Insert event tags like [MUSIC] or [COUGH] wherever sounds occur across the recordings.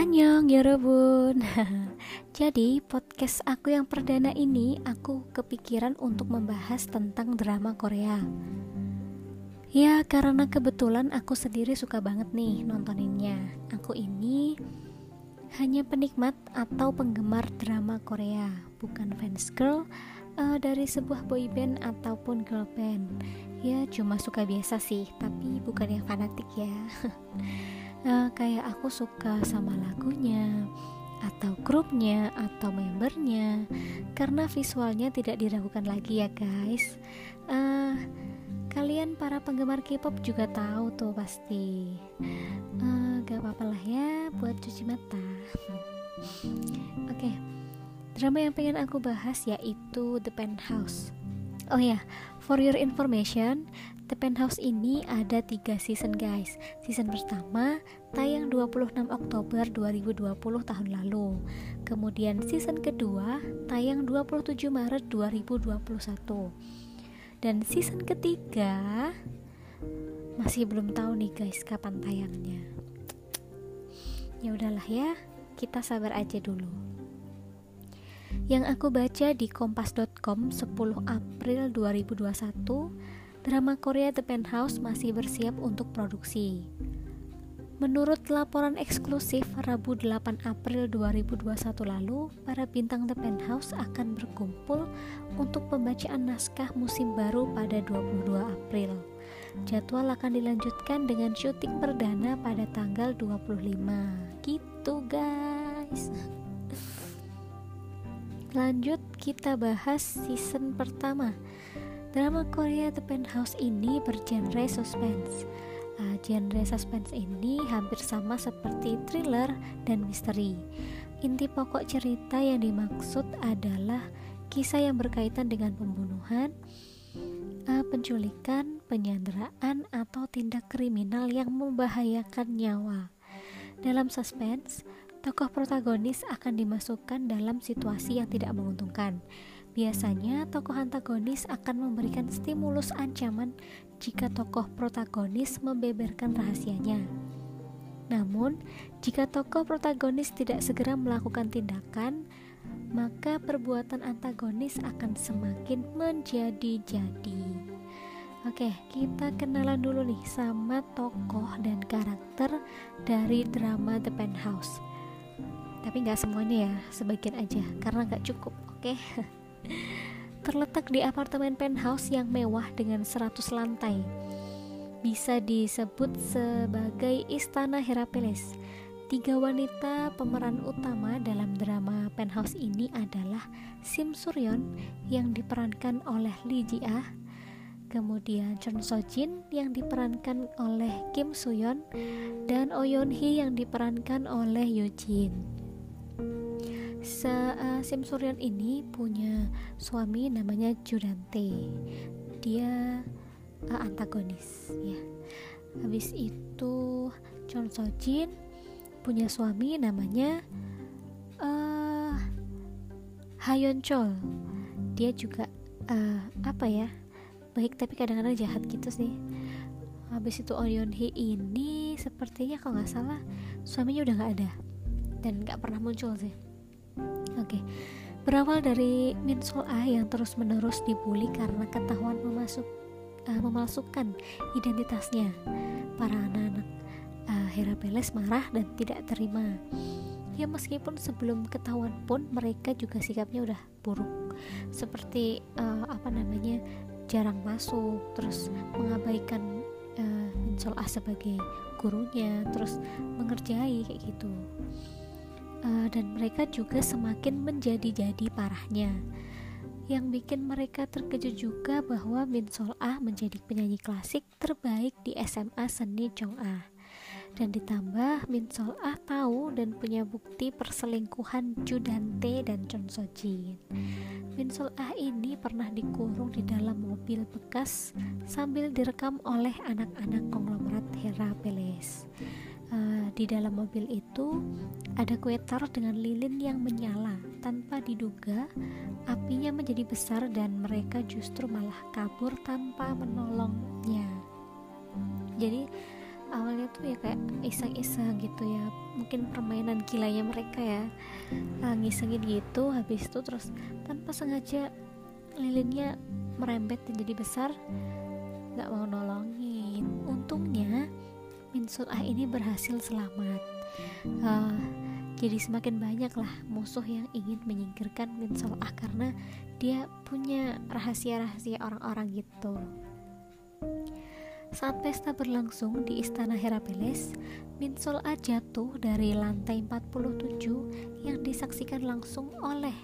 Annyeong Yorobun [LAUGHS] Jadi podcast aku yang perdana ini Aku kepikiran untuk membahas tentang drama Korea. Ya karena kebetulan aku sendiri suka banget nih nontoninnya. Aku ini hanya penikmat atau penggemar drama Korea Bukan fans girl uh, dari sebuah boyband ataupun girl band. Ya cuma suka biasa sih Tapi bukan yang fanatik ya [LAUGHS] uh, kayak aku suka sama lagunya atau grupnya atau membernya karena visualnya tidak diragukan lagi ya guys. Uh, kalian para penggemar K-pop juga tahu tuh pasti. Uh, gak apa-apa lah ya buat cuci mata. Oke okay. drama yang pengen aku bahas yaitu The Penthouse. Oh ya, for your information, The Penthouse ini ada tiga season guys. Season pertama tayang 26 Oktober 2020 tahun lalu. Kemudian season kedua tayang 27 Maret 2021 Dan season ketiga masih belum tahu nih guys kapan tayangnya. Ya udahlah ya, kita sabar aja dulu. Yang aku baca di kompas.com 10 April 2021 drama Korea The Penthouse masih bersiap untuk produksi. Menurut laporan eksklusif Rabu 8 April 2021 lalu, para bintang The Penthouse akan berkumpul untuk pembacaan naskah musim baru pada 22 April. Jadwal akan dilanjutkan dengan syuting perdana pada tanggal 25. Gitu guys. Lanjut kita bahas season pertama. Drama Korea The Penthouse ini bergenre suspense. Uh, genre suspense ini hampir sama seperti thriller dan misteri. Inti pokok cerita yang dimaksud adalah kisah yang berkaitan dengan pembunuhan, uh, penculikan, penyanderaan, atau tindak kriminal yang membahayakan nyawa. Dalam suspense, tokoh protagonis akan dimasukkan dalam situasi yang tidak menguntungkan Biasanya tokoh antagonis akan memberikan stimulus ancaman jika tokoh protagonis membeberkan rahasianya. Namun, jika tokoh protagonis tidak segera melakukan tindakan, maka perbuatan antagonis akan semakin menjadi-jadi. Oke, kita kenalan dulu nih sama tokoh dan karakter dari drama The Penthouse. Tapi nggak semuanya ya, sebagian aja, karena nggak cukup. Oke. [LAUGHS] Terletak di apartemen penthouse yang mewah dengan 100 lantai. Bisa disebut sebagai istana Herapeles. Tiga wanita pemeran utama dalam drama Penthouse ini adalah Sim Suryon yang diperankan oleh Lee Ji Ah, kemudian Chon So Jin yang diperankan oleh Kim Soo Yeon, dan Oh Yoon Hee yang diperankan oleh Yoo Jin. Se uh, Sim Suryan ini punya suami namanya Judante. Dia uh, antagonis ya. Habis itu Chon So Jin punya suami namanya uh, Hayon Chol. Dia juga uh, apa ya? Baik tapi kadang-kadang jahat gitu sih. Habis itu Oh Yoon Hee ini sepertinya kalau nggak salah suaminya udah nggak ada dan nggak pernah muncul sih Oke, berawal dari Min Sol Ah yang terus-menerus dibully karena ketahuan memasuk, uh, memalsukan identitasnya. Para anak-anak uh, Herapeles marah dan tidak terima. Ya meskipun sebelum ketahuan pun mereka juga sikapnya udah buruk, seperti uh, apa namanya jarang masuk, terus mengabaikan uh, Min Sol Ah sebagai gurunya, terus mengerjai kayak gitu uh, dan mereka juga semakin menjadi-jadi parahnya. Yang bikin mereka terkejut juga bahwa Min Sol Ah menjadi penyanyi klasik terbaik di SMA Seni Chong Ah. Dan ditambah Min Sol Ah tahu dan punya bukti perselingkuhan Ju Dante dan Chon So Jin. Min Sol Ah ini pernah dikurung di dalam mobil bekas sambil direkam oleh anak-anak konglomerat Hera uh, di dalam mobil itu ada kue tar dengan lilin yang menyala tanpa diduga apinya menjadi besar dan mereka justru malah kabur tanpa menolongnya. Jadi awalnya tuh ya kayak iseng-iseng gitu ya. Mungkin permainan gilanya mereka ya. Uh, ngisengin gitu habis itu terus tanpa sengaja lilinnya merembet dan jadi besar nggak mau nolongin. Untungnya Minsul Ah ini berhasil selamat uh, jadi semakin banyak lah musuh yang ingin menyingkirkan Min Ah karena dia punya rahasia-rahasia orang-orang gitu. Saat pesta berlangsung di istana Herapeles, Min Ah jatuh dari lantai 47 yang disaksikan langsung oleh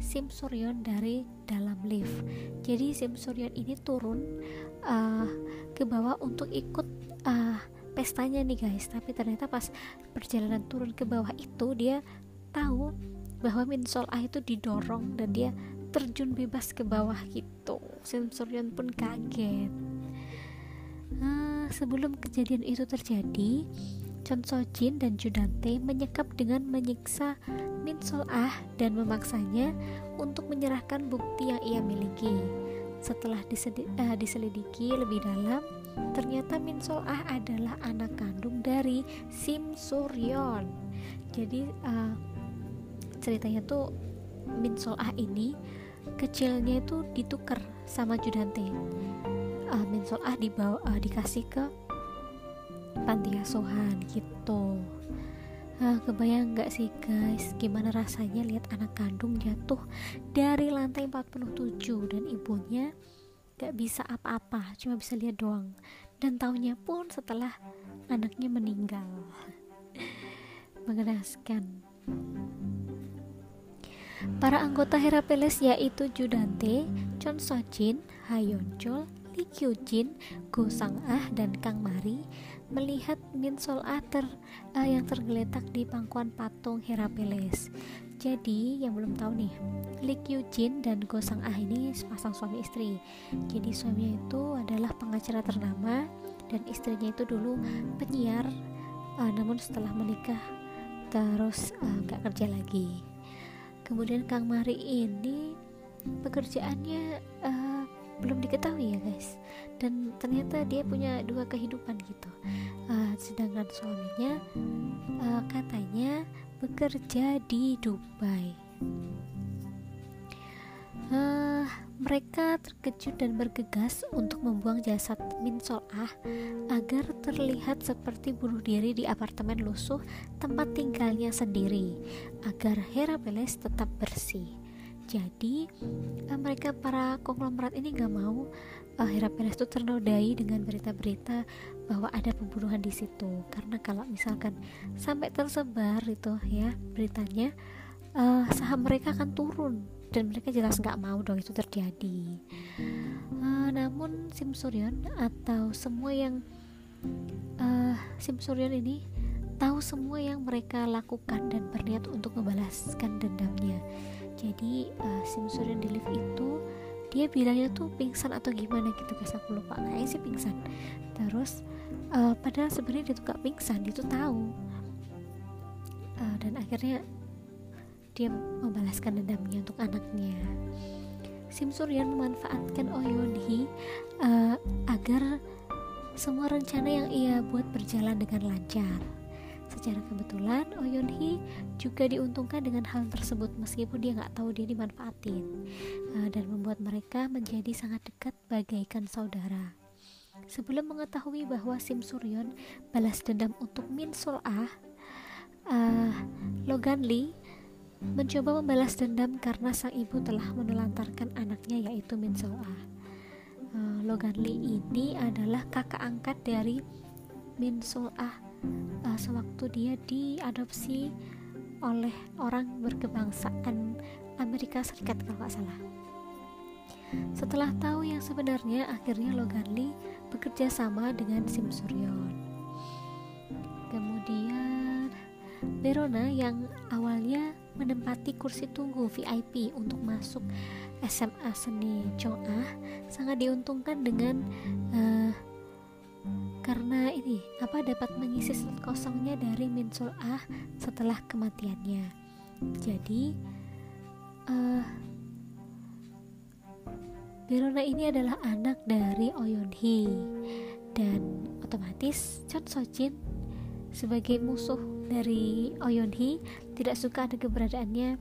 Sim Suryon dari dalam lift. Jadi Sim Suryon ini turun uh, ke bawah untuk ikut uh, pestanya nih guys. Tapi ternyata pas perjalanan turun ke bawah itu dia tahu bahwa Min Sol Ah itu didorong dan dia terjun bebas ke bawah gitu. Sim pun kaget. Nah, sebelum kejadian itu terjadi Chon So Jin dan Judante menyekap dengan menyiksa Min Sol Ah dan memaksanya untuk menyerahkan bukti yang ia miliki setelah uh, diselidiki lebih dalam ternyata Min Sol Ah adalah anak kandung dari Sim Suryon. Jadi uh, ceritanya tuh Min Sol Ah ini kecilnya itu ditukar sama Judante uh, Min Sol Ah dibawa uh, dikasih ke panti asuhan gitu uh, kebayang nggak sih guys? Gimana rasanya lihat anak kandung jatuh dari lantai 47 dan ibunya gak bisa apa-apa cuma bisa lihat doang. Dan tahunya pun setelah anaknya meninggal. [LAUGHS] Mengenaskan. Para anggota Herapeles yaitu Judante, Chon Sojin, Chol, Lee Kyu Jin, Go Sang Ah, dan Kang Mari melihat Min Sol Ah ter, uh, yang tergeletak di pangkuan patung Herapeles. Jadi yang belum tahu nih, Lee Kyu Jin dan Go Sang Ah ini sepasang suami istri. Jadi suaminya itu adalah pengacara ternama dan istrinya itu dulu penyiar, uh, namun setelah menikah terus eh, nggak uh, kerja lagi. Kemudian Kang Mari ini pekerjaannya uh, belum diketahui ya guys dan ternyata dia punya dua kehidupan gitu uh, sedangkan suaminya uh, katanya bekerja di Dubai. Uh, mereka terkejut dan bergegas untuk membuang jasad Min Solah agar terlihat seperti bunuh diri di apartemen lusuh tempat tinggalnya sendiri, agar Herapeles tetap bersih. Jadi uh, mereka para konglomerat ini gak mau uh, Herapeles itu ternodai dengan berita-berita bahwa ada pembunuhan di situ. Karena kalau misalkan sampai tersebar itu ya beritanya uh, saham mereka akan turun dan mereka jelas nggak mau dong itu terjadi. Uh, namun Simsurion atau semua yang uh, Simsurion ini tahu semua yang mereka lakukan dan berniat untuk membalaskan dendamnya jadi uh, Simsurion di lift itu dia bilangnya tuh pingsan atau gimana gitu guys. Aku lupa. Kayaknya sih pingsan. Terus uh, padahal sebenarnya dia tuh gak pingsan. Dia tuh tahu. Uh, dan akhirnya dia membalaskan dendamnya untuk anaknya. Sim Suryan memanfaatkan Oh Yoon uh, agar semua rencana yang ia buat berjalan dengan lancar Secara kebetulan, Oh Yoon Hee juga diuntungkan dengan hal tersebut meskipun dia nggak tahu dia dimanfaatin uh, dan membuat mereka menjadi sangat dekat bagaikan saudara. Sebelum mengetahui bahwa Sim Suryon balas dendam untuk Min Sol Ah, uh, Logan Lee mencoba membalas dendam karena sang ibu telah menelantarkan anaknya yaitu Min Sol Ah. Uh, Logan Lee ini adalah kakak angkat dari Min Sol Ah uh, sewaktu dia diadopsi oleh orang berkebangsaan Amerika Serikat kalau nggak salah. Setelah tahu yang sebenarnya, akhirnya Logan Lee bekerja sama dengan Sim Suryon. Kemudian Verona yang awalnya menempati kursi tunggu VIP untuk masuk SMA Seni Chong'ah sangat diuntungkan dengan uh, karena ini apa dapat mengisi slot kosongnya dari Minsul Ah setelah kematiannya. Jadi uh, Verona ini adalah anak dari Oyon Hee dan otomatis Chon Sojin sebagai musuh dari Yoon Hee tidak suka ada keberadaannya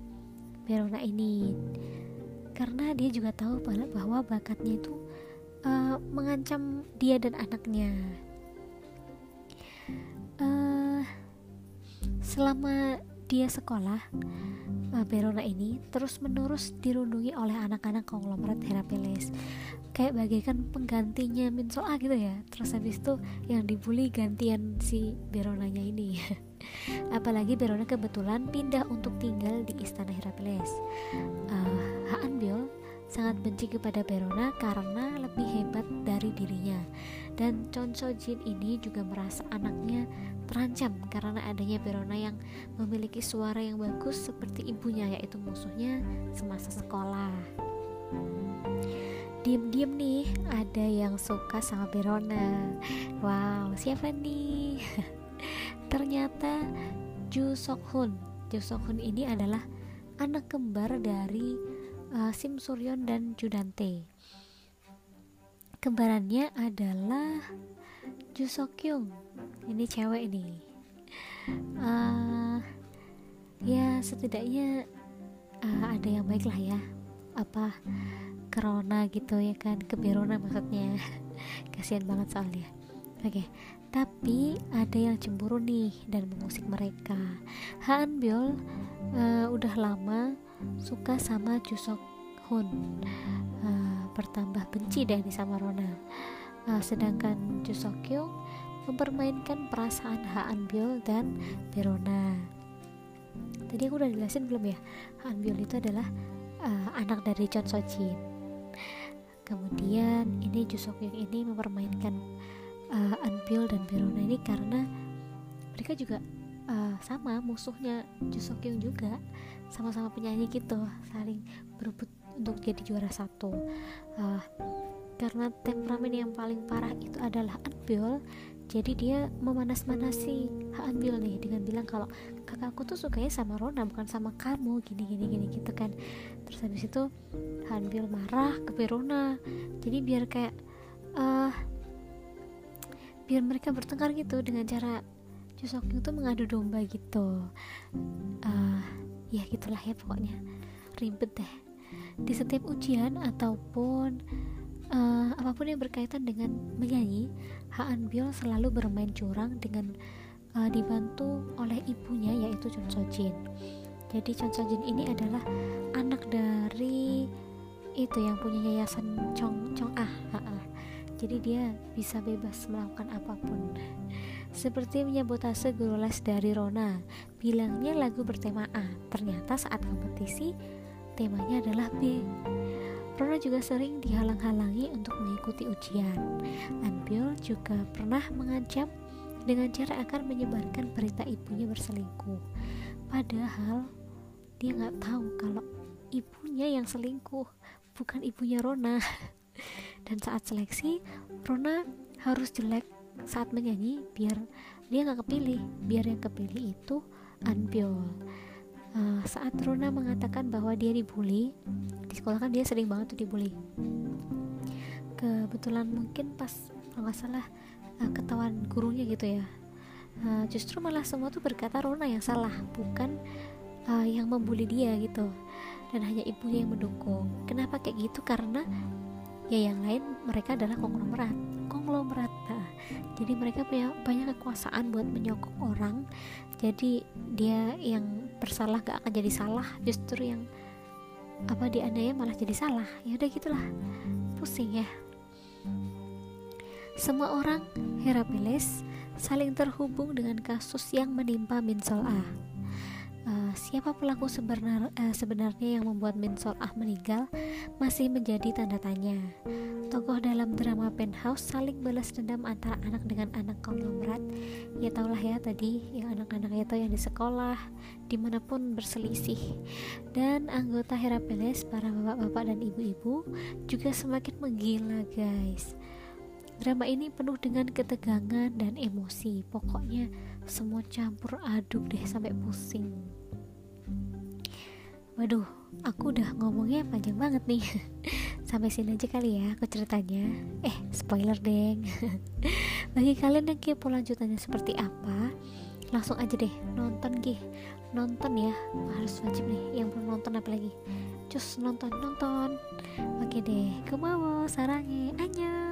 Verona ini karena dia juga tahu bahwa bakatnya itu uh, mengancam dia dan anaknya uh, selama dia sekolah uh, Verona ini terus menerus dirundungi oleh anak-anak konglomerat Heracles. Kayak bagaikan penggantinya Min Soa gitu ya. Terus habis itu yang dibully gantian si Veronanya ini. [LAUGHS] Apalagi Verona kebetulan pindah untuk tinggal di istana Heracles. Uh, Haan Biol sangat benci kepada Verona karena lebih hebat dari dirinya dan Chon So Jin ini juga merasa anaknya terancam karena adanya Verona yang memiliki suara yang bagus seperti ibunya yaitu musuhnya semasa sekolah. Diam-diam nih ada yang suka sama Verona. Wow, siapa nih? [LAUGHS] Ternyata Ju Sok Hun. Ju Sok Hun ini adalah anak kembar dari uh, Sim Suryon dan Judante. Kembarannya adalah Ju Sok Kyung ini cewek ini. Uh, ya setidaknya uh, ada yang baik lah ya. Apa corona gitu ya kan keberona maksudnya. [LAUGHS] Kasihan banget soalnya. Oke okay. tapi ada yang cemburu nih dan mengusik mereka. Han Biol uh, udah lama suka sama Jusok Hun uh, bertambah benci deh sama Rona uh, sedangkan Jusok Kyung mempermainkan perasaan Haan Biol dan Verona. Tadi aku udah jelasin belum ya? Haan Biol itu adalah uh, anak dari Chon So Jin. Kemudian ini Ju Sok Yung ini mempermainkan uh, Han Biol dan Verona ini karena mereka juga uh, sama musuhnya Ju Sok Yung juga sama-sama penyanyi gitu saling berebut untuk jadi juara satu. Uh, karena temperamen yang paling parah itu adalah Anbiol jadi dia memanas-manasi Hanbil nih dengan bilang kalau kakakku tuh sukanya sama Rona bukan sama kamu gini gini gini gitu kan. Terus habis itu Hanbil marah ke Verona jadi biar kayak uh, biar mereka bertengkar gitu dengan cara Jusokyu tuh mengadu domba gitu. Uh, ya gitulah ya pokoknya. Ribet deh. Di setiap ujian ataupun uh, apa pun yang berkaitan dengan menyanyi Haan Biol selalu bermain curang dengan uh, dibantu oleh ibunya yaitu Chon So Jin. Jadi Chon So Jin ini adalah anak dari itu yang punya yayasan Chong Chong Ah jadi dia bisa bebas melakukan apa pun seperti menyabotase guru les dari Rona bilangnya lagu bertema A ternyata saat kompetisi temanya adalah B Rona juga sering dihalang-halangi untuk mengikuti ujian. Anbil juga pernah mengancam dengan cara akan menyebarkan berita ibunya berselingkuh. Padahal dia nggak tahu kalau ibunya yang selingkuh, bukan ibunya Rona. [LAUGHS] Dan saat seleksi, Rona harus jelek saat menyanyi biar dia nggak kepilih, biar yang kepilih itu Anbiol uh, saat Runa mengatakan bahwa dia dibully di sekolah kan dia sering banget tuh dibully. Kebetulan mungkin pas kalau nggak salah uh, ketahuan gurunya gitu ya. Uh, justru malah semua tuh berkata Rona yang salah bukan uh, yang membuli dia gitu. Dan hanya ibunya yang mendukung. Kenapa kayak gitu? Karena ya yang lain mereka adalah konglomerat konglomerat nah, jadi mereka punya banyak kekuasaan buat menyokong orang. Jadi dia yang bersalah gak akan jadi salah. Justru yang apa dianiaya malah jadi salah. Ya udah gitulah. Pusing ya. Semua orang Herapeles saling terhubung dengan kasus yang menimpa Minsol A. uh, siapa pelaku sebenar, uh, sebenarnya yang membuat Minsol Ah meninggal masih menjadi tanda tanya. Tokoh dalam drama Penthouse saling balas dendam antara anak dengan anak konglomerat. Ya taulah ya tadi yang anak-anak itu yang di sekolah, di mana pun berselisih. Dan anggota Herapeles, para bapak-bapak dan ibu-ibu juga semakin menggila guys. Drama ini penuh dengan ketegangan dan emosi. Pokoknya semua campur aduk deh sampai pusing. Waduh, aku udah ngomongnya panjang banget nih. [LAUGHS] sampai sini aja kali ya aku ceritanya. Eh spoiler deng. [LAUGHS] Bagi kalian yang kepo lanjutannya seperti apa langsung aja deh nonton gih nonton ya harus wajib nih yang belum nonton apalagi. Cus nonton nonton. Oke deh kumawo sarange anya